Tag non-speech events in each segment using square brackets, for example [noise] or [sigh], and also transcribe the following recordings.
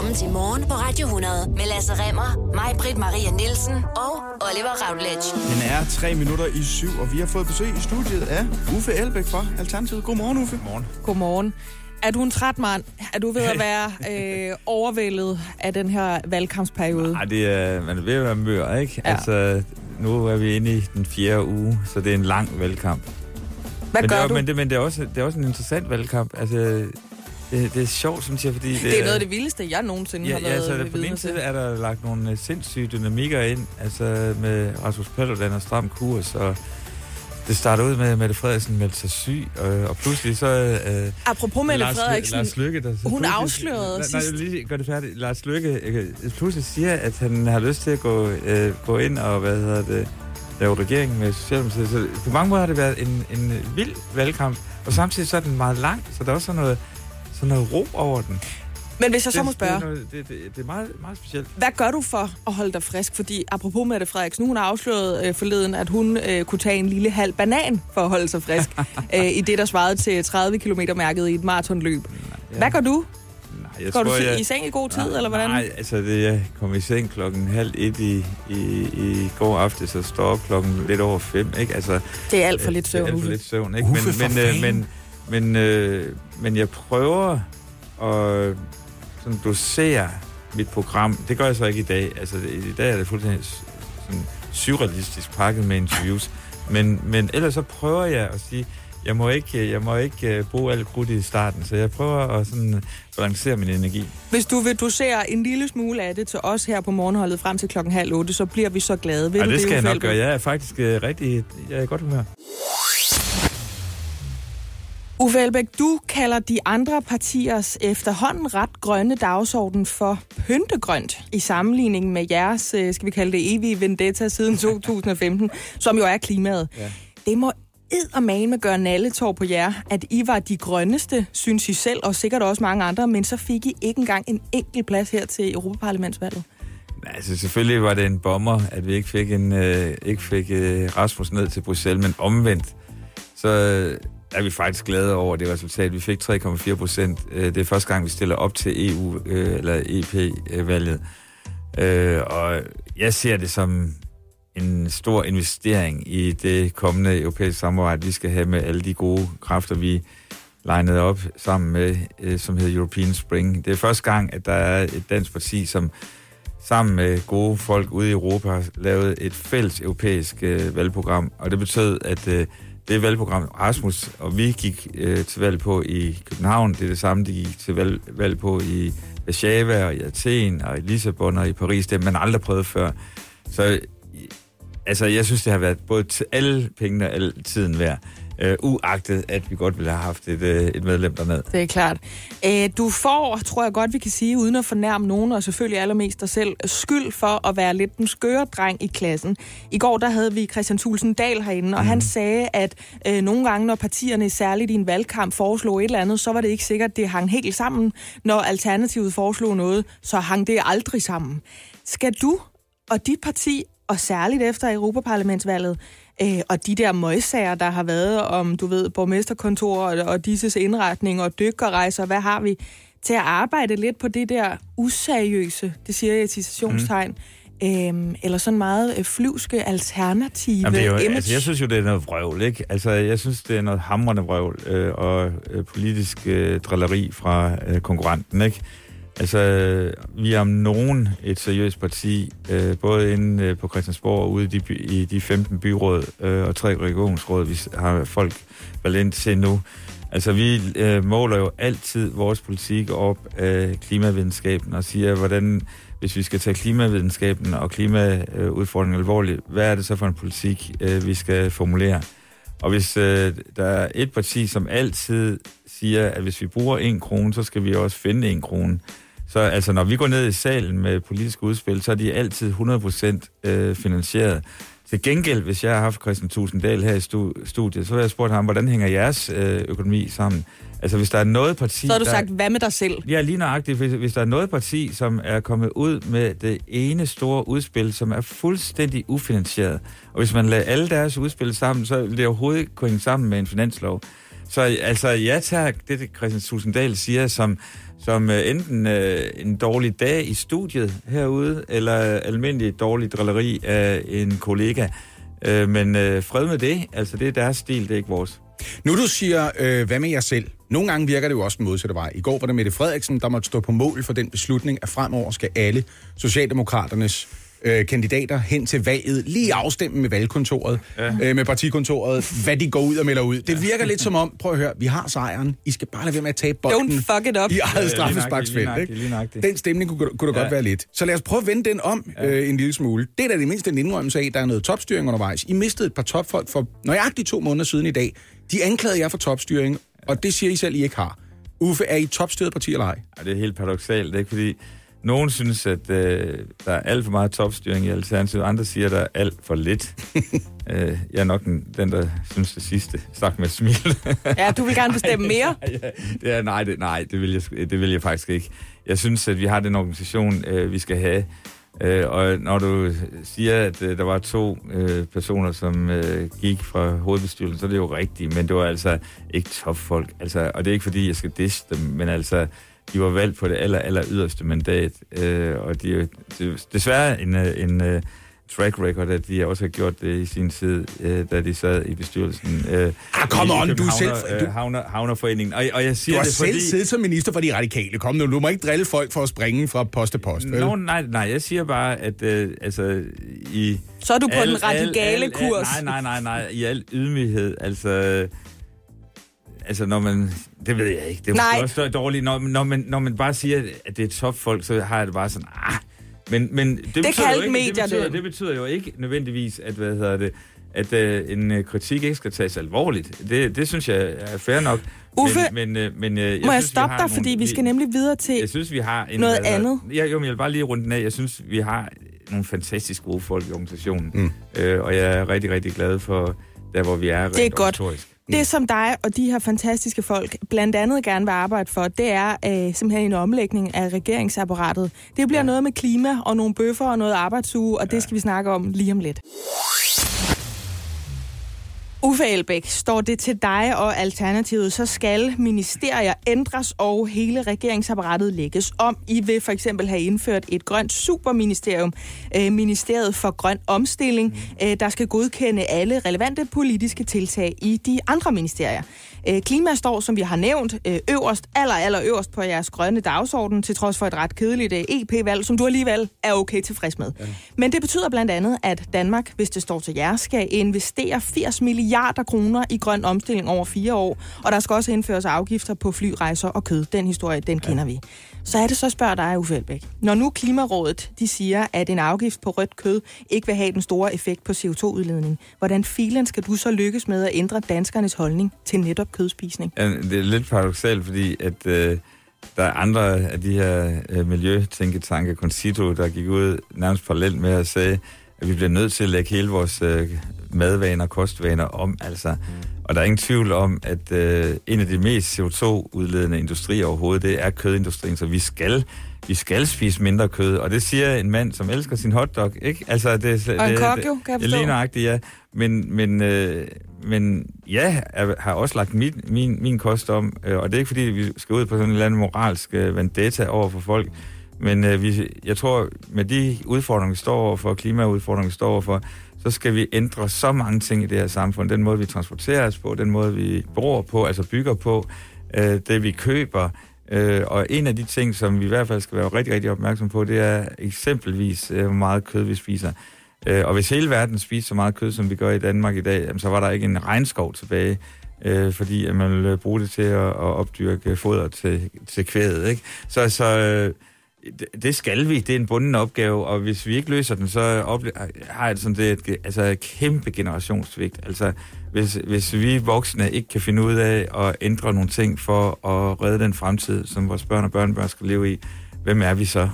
Velkommen til Morgen på Radio 100 med Lasse Remmer, mig, Britt Maria Nielsen og Oliver Routledge. Den er tre minutter i syv, og vi har fået besøg i studiet af Uffe Elbæk fra Alternativet. Godmorgen, Uffe. Godmorgen. Godmorgen. Er du en træt mand? Er du ved at være [laughs] øh, overvældet af den her valgkampsperiode? Nej, det er, man er ved at være mør, ikke? Ja. Altså, nu er vi inde i den fjerde uge, så det er en lang valgkamp. Hvad men gør det er, du? Men, det, men det, er også, det er også en interessant valgkamp. Altså, det, det er sjovt, synes jeg, fordi... Det, det er noget af det vildeste, jeg nogensinde Ja, har ja, været så øh, det, på den ene side er der lagt nogle øh, sindssyge dynamikker ind, altså med Rasmus Paludan og Stram Kurs, og det starter ud med, at Mette Frederiksen meldte sig syg, og, og pludselig så... Øh, Apropos Mette Lars, Frederiksen, Lars Lykke, der hun afslørede nej, sidst- Nej, lige gør det færdigt. Lars Lykke øh, pludselig siger, at han har lyst til at gå, øh, gå ind og, hvad hedder det, lave regering med Socialdemokratiet. Så på mange måder har det været en, en vild valgkamp, og samtidig så er den meget lang, så der er også sådan noget, sådan noget ro over den. men hvis jeg så må det, det, er spørge, noget, det, det, det er meget, meget specielt. hvad gør du for at holde dig frisk? Fordi apropos Mette Frederiksen, hun har afsløret øh, forleden, at hun øh, kunne tage en lille halv banan for at holde sig frisk, [laughs] øh, i det, der svarede til 30 km mærket i et maratonløb. Ja. Hvad gør du? Nej, jeg Går du tror, se- jeg, i seng i god tid, nej, eller hvordan? Nej, altså det, jeg kom i seng klokken halv et i, i, i går aftes, og står op klokken lidt over fem, ikke? Altså, Det er alt for lidt Det er søvn, alt for lidt søvn, ikke? Uffe, men, for men, øh, men, men, øh, men jeg prøver at sådan dosere mit program. Det gør jeg så ikke i dag. Altså, i dag er det fuldstændig sådan surrealistisk pakket med interviews. Men, men ellers så prøver jeg at sige, jeg må ikke, jeg må ikke øh, bruge alt krudt i starten, så jeg prøver at sådan balancere min energi. Hvis du vil dosere en lille smule af det til os her på morgenholdet frem til klokken halv otte, så bliver vi så glade. Vil Ja, du det skal jeg nok gøre. Jeg er faktisk øh, rigtig jeg er i godt humør. Uffe Elbæk, du kalder de andre partiers efterhånden ret grønne dagsorden for pyntegrønt i sammenligning med jeres, øh, skal vi kalde det, evige vendetta siden [laughs] 2015, som jo er klimaet. Ja. Det må eddermame gøre nalletår på jer, at I var de grønneste, synes I selv, og sikkert også mange andre, men så fik I ikke engang en enkelt plads her til Europaparlamentsvalget. Altså, selvfølgelig var det en bomber, at vi ikke fik, en, øh, ikke fik øh, Rasmus ned til Bruxelles, men omvendt, så øh, er vi faktisk glade over det resultat. Vi fik 3,4 procent. Øh, det er første gang, vi stiller op til EU, øh, eller EP-valget. Øh, og jeg ser det som en stor investering i det kommende europæiske samarbejde, vi skal have med alle de gode kræfter, vi legnet op sammen med, som hedder European Spring. Det er første gang, at der er et dansk parti, som sammen med gode folk ude i Europa har lavet et fælles europæisk valgprogram, og det betød, at det valgprogram, Rasmus og vi gik øh, til valg på i København, det er det samme, de gik til valg, valg på i Warszawa og i Athen og i Lissabon og i Paris, det har man aldrig prøvet før. Så altså, jeg synes, det har været både til alle pengene og alle tiden værd, øh, uagtet at vi godt ville have haft et, øh, et medlem dernede. Det er klart. Øh, Du får, tror jeg godt, vi kan sige, uden at fornærme nogen, og selvfølgelig allermest dig selv, skyld for at være lidt den skøre dreng i klassen. I går der havde vi Christian Thulsen Dahl herinde, og mm. han sagde, at øh, nogle gange, når partierne, særligt i en valgkamp, foreslog et eller andet, så var det ikke sikkert, at det hang helt sammen. Når Alternativet foreslog noget, så hang det aldrig sammen. Skal du og dit parti, og særligt efter Europaparlamentsvalget, øh, og de der møgssager, der har været om, du ved, borgmesterkontor og, og disses indretning og dykkerrejser, hvad har vi, til at arbejde lidt på det der useriøse, det siger jeg i citationstegn, mm. øhm, eller sådan meget øh, flyvske alternative Jamen, det er jo, image. altså, jeg synes jo, det er noget vrøvl, ikke? Altså, jeg synes, det er noget hamrende vrøvl øh, og øh, politisk øh, drilleri fra øh, konkurrenten, ikke? Altså, vi er om nogen et seriøst parti, øh, både inde øh, på Christiansborg og ude i de, by, i de 15 byråd øh, og tre regionsråd, vi har folk valgt ind til nu. Altså, vi øh, måler jo altid vores politik op af klimavidenskaben og siger, hvordan, hvis vi skal tage klimavidenskaben og klimaudfordringen alvorligt, hvad er det så for en politik, øh, vi skal formulere? Og hvis øh, der er et parti, som altid siger, at hvis vi bruger en krone, så skal vi også finde en krone. Så altså, når vi går ned i salen med politiske udspil, så er de altid 100% øh, finansieret. Til gengæld, hvis jeg har haft Christian Tusinddal her i stu- studiet, så har jeg spurgt ham, hvordan hænger jeres øh, økonomi sammen? Altså, hvis der er noget parti... Så har du der... sagt, hvad med dig selv? Ja, lige nøjagtigt. Hvis, hvis der er noget parti, som er kommet ud med det ene store udspil, som er fuldstændig ufinansieret, og hvis man lader alle deres udspil sammen, så vil det overhovedet ikke kunne hænge sammen med en finanslov. Så altså, ja tak, det, det Christian Susendal siger, som, som uh, enten uh, en dårlig dag i studiet herude, eller almindelig dårlig drilleri af en kollega. Uh, men uh, fred med det. Altså, det er deres stil, det er ikke vores. Nu du siger, øh, hvad med jer selv? Nogle gange virker det jo også den modsatte vej. I går var det Mette Frederiksen, der måtte stå på mål for den beslutning, at fremover skal alle Socialdemokraternes øh, kandidater hen til valget lige afstemme med valgkontoret, ja. øh, med partikontoret, hvad de går ud og melder ud. Det virker lidt som om, prøv at høre, vi har sejren. I skal bare lade være med at tabe bolden Don't fuck it up. i eget straffesparksfelt. Den stemning kunne, kunne da Ja. godt være lidt. Så lad os prøve at vende den om øh, en lille smule. Det er da det mindste en indrømmelse af, der er noget topstyring undervejs. I mistede et par topfolk for nøjagtigt to måneder siden i dag. De anklagede jer for topstyring, og det siger I selv, I ikke har. Uffe, er I et topstyret parti eller ej? Ja, det er helt paradoxalt, ikke? Fordi nogen synes, at øh, der er alt for meget topstyring i Alternativet, andre siger, at der er alt for lidt. [laughs] øh, jeg er nok den, den, der synes det sidste. Sagt med smil. Ja, du vil gerne bestemme [laughs] mere. ja, det er, nej, det, nej det, vil jeg, det vil jeg faktisk ikke. Jeg synes, at vi har den organisation, øh, vi skal have. Øh, og når du siger, at øh, der var to øh, personer, som øh, gik fra hovedbestyrelsen, så er det jo rigtigt, men det var altså ikke topfolk. Altså, og det er ikke, fordi jeg skal disse dem, men altså, de var valgt på det aller, aller yderste mandat. Øh, og de er desværre en, øh, en øh, track record, at de også har gjort det i sin tid, øh, da de sad i bestyrelsen. Øh, Ah, come i on, du er selv- Københavner, du- øh, Havner, Havnerforeningen. Og, og jeg Du siger har det, selv fordi... siddet som minister for de radikale. Kom nu, du må ikke drille folk for at springe fra post til post. vel? Nå, nej, nej, jeg siger bare, at øh, altså, i... Så er du på al- den radikale al- al- kurs. Nej, nej, nej, nej, i al ydmyghed, altså... Altså, når man... Det ved jeg ikke. Det er Nej. også dårligt. Når, når, man, når man bare siger, at det er topfolk, så har jeg det bare sådan... Ah, men, men det, betyder jo ikke, medier det, betyder, det. det betyder jo ikke nødvendigvis, at, hvad hedder det, at øh, en øh, kritik ikke skal tages alvorligt. Det, det synes jeg er fair nok. Uffe, men, men, øh, men, øh, jeg Må jeg synes, vi stoppe dig, nogle- fordi vi skal nemlig videre til... jeg synes, vi har en... Noget hedder- andet? Ja, jo, men jeg vil bare lige runde den af. Jeg synes, vi har nogle fantastisk gode folk i organisationen. Mm. Øh, og jeg er rigtig, rigtig glad for der, hvor vi er. Det er godt. organisatorisk. Det, som dig og de her fantastiske folk blandt andet gerne vil arbejde for, det er øh, simpelthen en omlægning af regeringsapparatet. Det bliver ja. noget med klima og nogle bøffer og noget arbejdsuge, og det skal vi snakke om lige om lidt. Uffe Elbæk, står det til dig og Alternativet, så skal ministerier ændres og hele regeringsapparatet lægges om. I vil for eksempel have indført et grønt superministerium, øh, Ministeriet for Grøn Omstilling, øh, der skal godkende alle relevante politiske tiltag i de andre ministerier. Øh, klima står, som vi har nævnt, øh, øverst, aller, aller øverst på jeres grønne dagsorden, til trods for et ret kedeligt øh, EP-valg, som du alligevel er okay tilfreds med. Ja. Men det betyder blandt andet, at Danmark, hvis det står til jer, skal investere 80 milliarder kroner i grøn omstilling over fire år, og der skal også indføres afgifter på flyrejser og kød. Den historie, den kender vi. Så er det så spørger dig, Uffe Elbæk. Når nu Klimarådet de siger, at en afgift på rødt kød ikke vil have den store effekt på CO2-udledning, hvordan filen skal du så lykkes med at ændre danskernes holdning til netop kødspisning? Ja, det er lidt paradoxalt, fordi at, øh, der er andre af de her øh, miljøtænketanke, Concito, der gik ud nærmest parallelt med at sige, at vi bliver nødt til at lægge hele vores øh, madvaner og kostvaner om. Altså. Og der er ingen tvivl om, at øh, en af de mest CO2-udledende industrier overhovedet, det er kødindustrien, så vi skal vi skal spise mindre kød, og det siger en mand, som elsker sin hotdog, ikke? Altså, det, Og en det, kok det- jo, kan jeg det er forstå. lige nøjagtigt, ja. Men, men, øh, men ja, jeg har også lagt min, min, min kost om, øh, og det er ikke fordi, vi skal ud på sådan en eller anden moralsk øh, vendetta over for folk, men øh, vi, jeg tror, med de udfordringer, vi står overfor, klimaudfordringer, vi står overfor, så skal vi ændre så mange ting i det her samfund. Den måde, vi transporterer os på, den måde, vi bor på, altså bygger på, øh, det vi køber. Øh, og en af de ting, som vi i hvert fald skal være rigtig, rigtig opmærksom på, det er eksempelvis, øh, hvor meget kød vi spiser. Øh, og hvis hele verden spiser så meget kød, som vi gør i Danmark i dag, jamen, så var der ikke en regnskov tilbage, øh, fordi at man ville bruge det til at, at opdyrke foder til, til kvædet. Ikke? Så, så øh, det- det skal vi. Det er en bunden opgave, og hvis vi ikke løser den, så ople- har jeg det sådan, det er et, altså et kæmpe generationssvigt. Altså, hvis, hvis vi voksne ikke kan finde ud af at ændre nogle ting for at redde den fremtid, som vores børn og børnebørn skal leve i, hvem er vi så?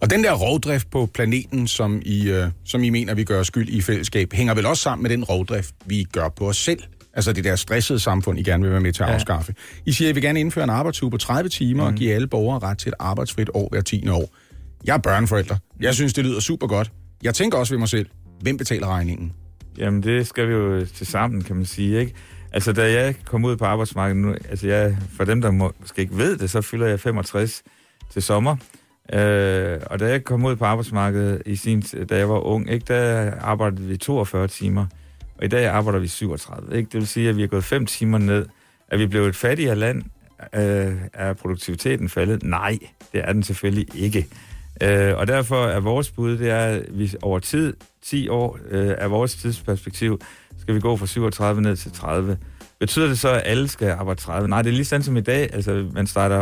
Og den der rovdrift på planeten, som I, øh, som I mener, vi gør skyld i fællesskab, hænger vel også sammen med den rovdrift, vi gør på os selv. Altså det der stressede samfund, I gerne vil være med til at Ja. afskaffe. I siger, at I vil gerne indføre en arbejdsuge på 30 timer mm. og give alle borgere ret til et arbejdsfrit år hver 10. år. Jeg er børneforælder. Jeg synes, det lyder super godt. Jeg tænker også ved mig selv, hvem betaler regningen? Jamen, det skal vi jo til sammen, kan man sige, ikke? Altså, da jeg kom ud på arbejdsmarkedet nu, altså jeg, for dem, der må, måske ikke ved det, så fylder jeg 65 til sommer. Øh, og da jeg kom ud på arbejdsmarkedet, i sin, da jeg var ung, ikke, der arbejdede vi 42 timer. Og i dag arbejder vi 37. Ikke? Det vil sige, at vi er gået 5 timer ned. Er vi blevet et fattigere land? Øh, er produktiviteten faldet? Nej, det er den selvfølgelig ikke. Øh, og derfor er vores bud, det er, at vi over tid, 10 år øh, er vores tidsperspektiv, skal vi gå fra 37 ned til 30. Betyder det så, at alle skal arbejde 30? Nej, det er lige sådan som i dag. Altså, man starter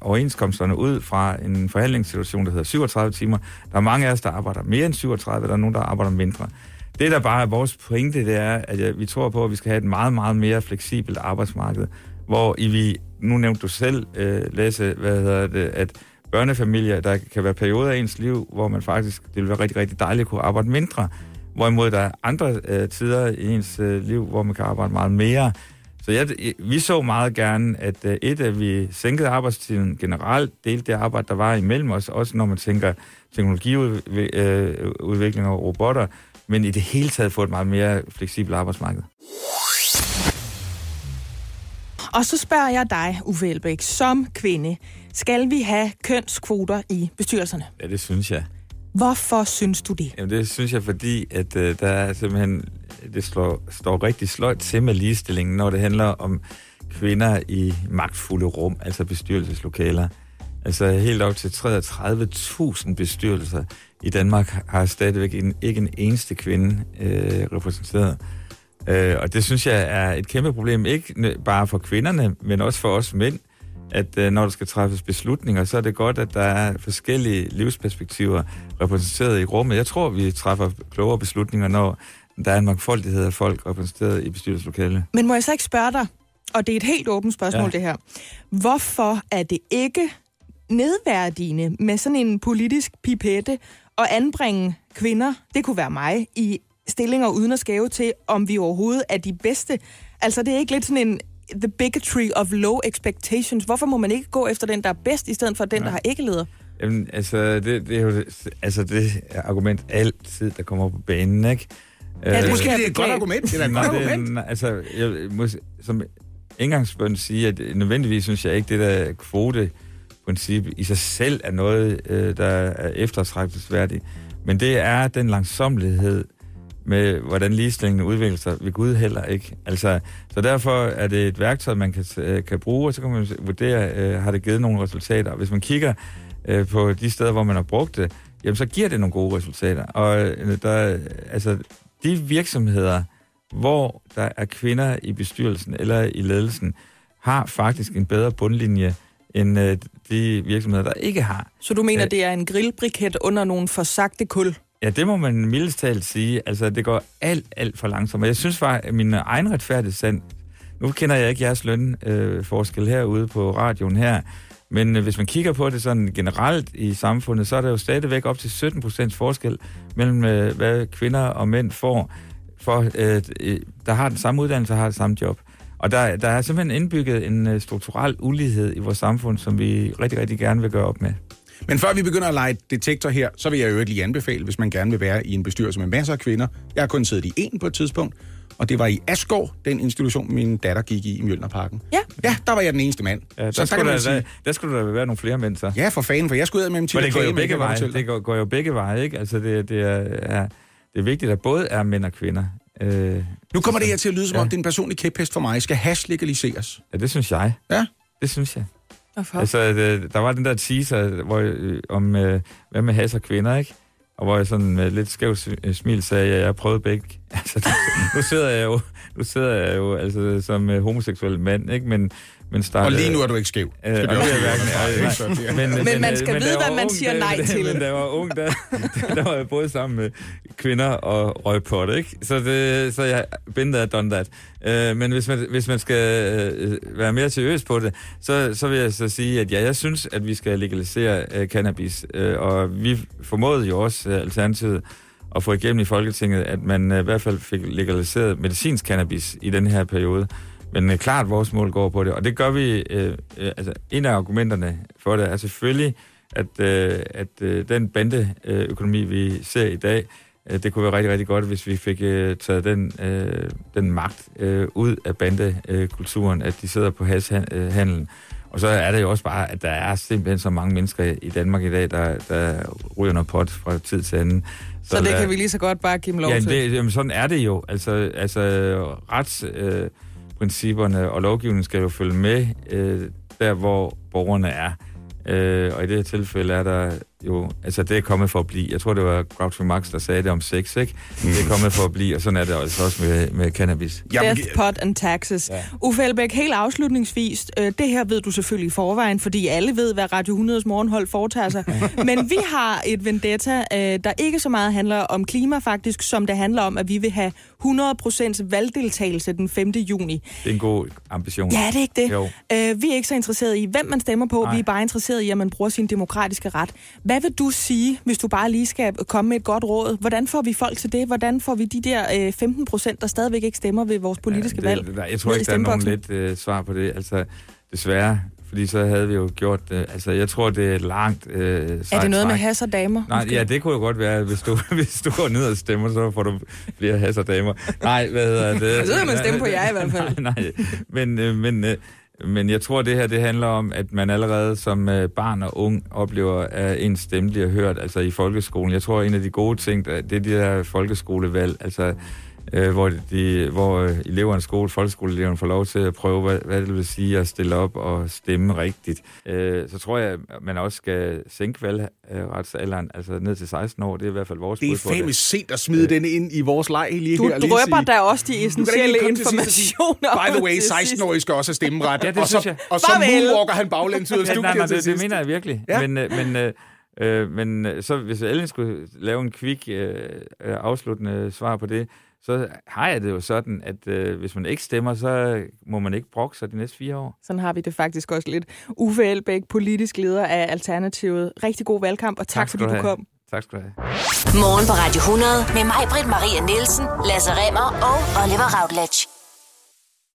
overenskomsterne ud fra en forhandlingssituation, der hedder 37 timer. Der er mange af os, der arbejder mere end 37, der er nogen, der arbejder mindre. Det, der bare er vores pointe, det er, at vi tror på, at vi skal have et meget, meget mere fleksibelt arbejdsmarked, hvor i vi, nu nævnte du selv, øh, Lasse, hvad hedder det, at børnefamilier, der kan være perioder af ens liv, hvor man faktisk, det vil være rigtig, rigtig dejligt at kunne arbejde mindre. Hvorimod der er andre øh, tider i ens øh, liv, hvor man kan arbejde meget mere. Så jeg, vi så meget gerne, at øh, et, at vi sænkede arbejdstiden generelt, delte det arbejde, der var imellem os, også når man tænker teknologiudvikling øh, og robotter, men i det hele taget få et meget mere fleksibelt arbejdsmarked. Og så spørger jeg dig, Uffe Elbæk, som kvinde, skal vi have kønskvoter i bestyrelserne? Ja, det synes jeg. Hvorfor synes du det? Jamen, det synes jeg, fordi at øh, der er simpelthen, det slår, står rigtig sløjt til med ligestillingen, når det handler om kvinder i magtfulde rum, altså bestyrelseslokaler. Altså helt op til 33.000 bestyrelser i Danmark har stadigvæk en, ikke en eneste kvinde øh, repræsenteret. Øh, og det synes jeg er et kæmpe problem, ikke bare for kvinderne, men også for os mænd, at øh, når der skal træffes beslutninger, så er det godt, at der er forskellige livsperspektiver repræsenteret i rummet. Jeg tror, vi træffer klogere beslutninger, når der er en mangfoldighed af folk repræsenteret i bestyrelseslokalet. Men må jeg så ikke spørge dig, og det er et helt åbent spørgsmål, ja. det her. Hvorfor er det ikke nedværdigende med sådan en politisk pipette at anbringe kvinder, det kunne være mig, i stillinger uden at skæve til, om vi overhovedet er de bedste. Altså, det er ikke lidt sådan en the bigotry of low expectations. Hvorfor må man ikke gå efter den, der er bedst, i stedet for den, ja. der har ikke leder? Jamen, altså, det, det er jo altså, det er argument altid, der kommer på banen, ikke? Ja, det er måske det er et godt argument. Det er et godt argument. altså, jeg må, som indgangsbøn sige, at nødvendigvis synes jeg ikke, det der kvote princip i sig selv er noget, øh, der er eftertragtelsesværdigt. Men det er den langsomlighed med, hvordan ligestillingen udvikler sig ved Gud heller ikke. Altså, så derfor er det et værktøj, man kan, øh, kan bruge, og så kan man vurdere, øh, har det givet nogle resultater. Hvis man kigger øh, på de steder, hvor man har brugt det, jamen så giver det nogle gode resultater. Og øh, der, altså, de virksomheder, hvor der er kvinder i bestyrelsen eller i ledelsen, har faktisk en bedre bundlinje end øh, de virksomheder, der ikke har. Så du mener, Æh, det er en grillbriket under nogle forsagte kul? Ja, det må man mildest talt sige. Altså, det går alt, alt for langsomt. Jeg synes faktisk, at min egen retfærdighed sand... Nu kender jeg ikke jeres lønforskel øh, herude på radioen her, men øh, hvis man kigger på det sådan generelt i samfundet, så er der jo stadigvæk op til 17 procents forskel mellem, øh, hvad kvinder og mænd får, for, øh, der har den samme uddannelse og har det samme job. Og der, der er simpelthen indbygget en øh, strukturel ulighed i vores samfund, som vi rigtig, rigtig gerne vil gøre op med. Men før vi begynder at lege detektor her, så vil jeg jo lige anbefale, hvis man gerne vil være i en bestyrelse med masser af kvinder. Jeg har kun siddet i en på et tidspunkt, og det var i Asgård, den institution, min datter gik i i Mjølnerparken. Ja. Ja, der var jeg den eneste mand. Ja, der, så, skulle der, sige, der skulle der være nogle flere mænd, så. Ja, for fanden, for jeg skulle ud med Men det går jo begge veje. Det går, går jo begge veje, ikke? Altså, det, det, er, ja, det er vigtigt, at både er mænd og kvinder. Øh, nu kommer det her til at lyde som ja. om, det er en personlig kæphest for mig. Skal hash legaliseres? Ja, det synes jeg. Ja? Det synes jeg. Hvorfor? Altså, det, der var den der teaser hvor, øh, om, øh, hvad med has og kvinder, ikke? Og hvor jeg sådan med lidt skævt smil sagde, at jeg prøvet begge. [laughs] Altså, nu sidder jeg jo, nu sidder jeg jo altså, som uh, homoseksuel mand, ikke? Men, men startede, og lige nu er du ikke skæv. Øh, det er men, men, men man skal vide, hvad man siger nej der, til. Men da jeg var ung, der, [laughs] der var jeg både sammen med kvinder og røgpot, ikke? Så, det, så jeg been there, done that. Uh, men hvis man, hvis man skal uh, være mere seriøs på det, så, så vil jeg så sige, at ja, jeg synes, at vi skal legalisere uh, cannabis. Uh, og vi formåede jo også uh, Alternativet at få igennem i Folketinget, at man øh, i hvert fald fik legaliseret medicinsk cannabis i den her periode. Men øh, klart, vores mål går på det, og det gør vi, øh, øh, altså en af argumenterne for det er selvfølgelig, at, øh, at øh, den bandeøkonomi, vi ser i dag, Øh, det kunne være rigtig, rigtig godt, hvis vi fik øh, taget den, øh, den magt øh, ud af bandekulturen, at de sidder på hashandlen. Og så er det jo også bare, at der er simpelthen så mange mennesker i Danmark i dag, der, der ryger noget pot fra tid til anden. Så, så det kan vi lige så godt bare give dem lov ja, til? Det, jamen, sådan er det jo. Altså, altså retsprincipperne øh, og lovgivningen skal jo følge med øh, der, hvor borgerne er. Øh, og i det her tilfælde er der jo, altså det er kommet for at blive. Jeg tror, det var Groucho Marx, der sagde det om sex, ikke? Mm. Det er kommet for at blive, og sådan er det altså også med, med cannabis. Death, pot and taxes. Ja. Uffe Elbæk, helt afslutningsvis, øh, det her ved du selvfølgelig i forvejen, fordi alle ved, hvad Radio 100's morgenhold foretager sig. [laughs] Men vi har et vendetta, øh, der ikke så meget handler om klima faktisk, som det handler om, at vi vil have 100% valgdeltagelse den 5. juni. Det er en god ambition. Ja, det er ikke det. Jo. Øh, vi er ikke så interesserede i, hvem man stemmer på. Nej. Vi er bare interesserede i, at man bruger sin demokratiske ret. Hvad vil du sige, hvis du bare lige skal komme med et godt råd? Hvordan får vi folk til det? Hvordan får vi de der øh, 15 procent, der stadigvæk ikke stemmer ved vores politiske ja, det, valg? Der, jeg tror ikke, der er nogen lidt øh, svar på det. Altså, desværre, fordi så havde vi jo gjort det. Altså, jeg tror, det er langt øh, Er det noget med has og damer? Nej, måske? ja, det kunne jo godt være, hvis du, [laughs] hvis du går ned og stemmer, så får du flere has og damer. Nej, hvad hedder [laughs] det? Så man stemme på jer i hvert fald. [laughs] nej, nej, men, øh, men øh, men jeg tror, det her det handler om, at man allerede som øh, barn og ung oplever, at en stemme bliver hørt altså i folkeskolen. Jeg tror, en af de gode ting, det er de der folkeskolevalg. Altså, øh, hvor, de, hvor øh, eleverne, skole, folkeskoleeleverne får lov til at prøve, hvad, hvad det vil sige at stille op og stemme rigtigt. Øh, så tror jeg, at man også skal sænke valgretsalderen, altså ned til 16 år. Det er i hvert fald vores Det er fandme sent at smide øh, den ind i vores leg lige du her. Du drøber da også de essentielle informationer. By the way, 16-årige skal også have stemmeret. Ja, det og så, jeg. og så moonwalker han baglæns ud af studiet ja, nej, nej, det, det mener jeg virkelig. Ja. Men, øh, men øh, Øh, men så hvis Ellen skulle lave en kvik øh, afsluttende svar på det, så har jeg det jo sådan, at øh, hvis man ikke stemmer, så må man ikke brokke sig de næste fire år. Sådan har vi det faktisk også lidt. Uffe Elbæk, politisk leder af Alternativet. Rigtig god valgkamp, og tak, tak fordi du, du kom. Tak skal du have. Morgen på Radio 100 med mig, Britt Maria Nielsen, Lasse Remmer og Oliver Routledge.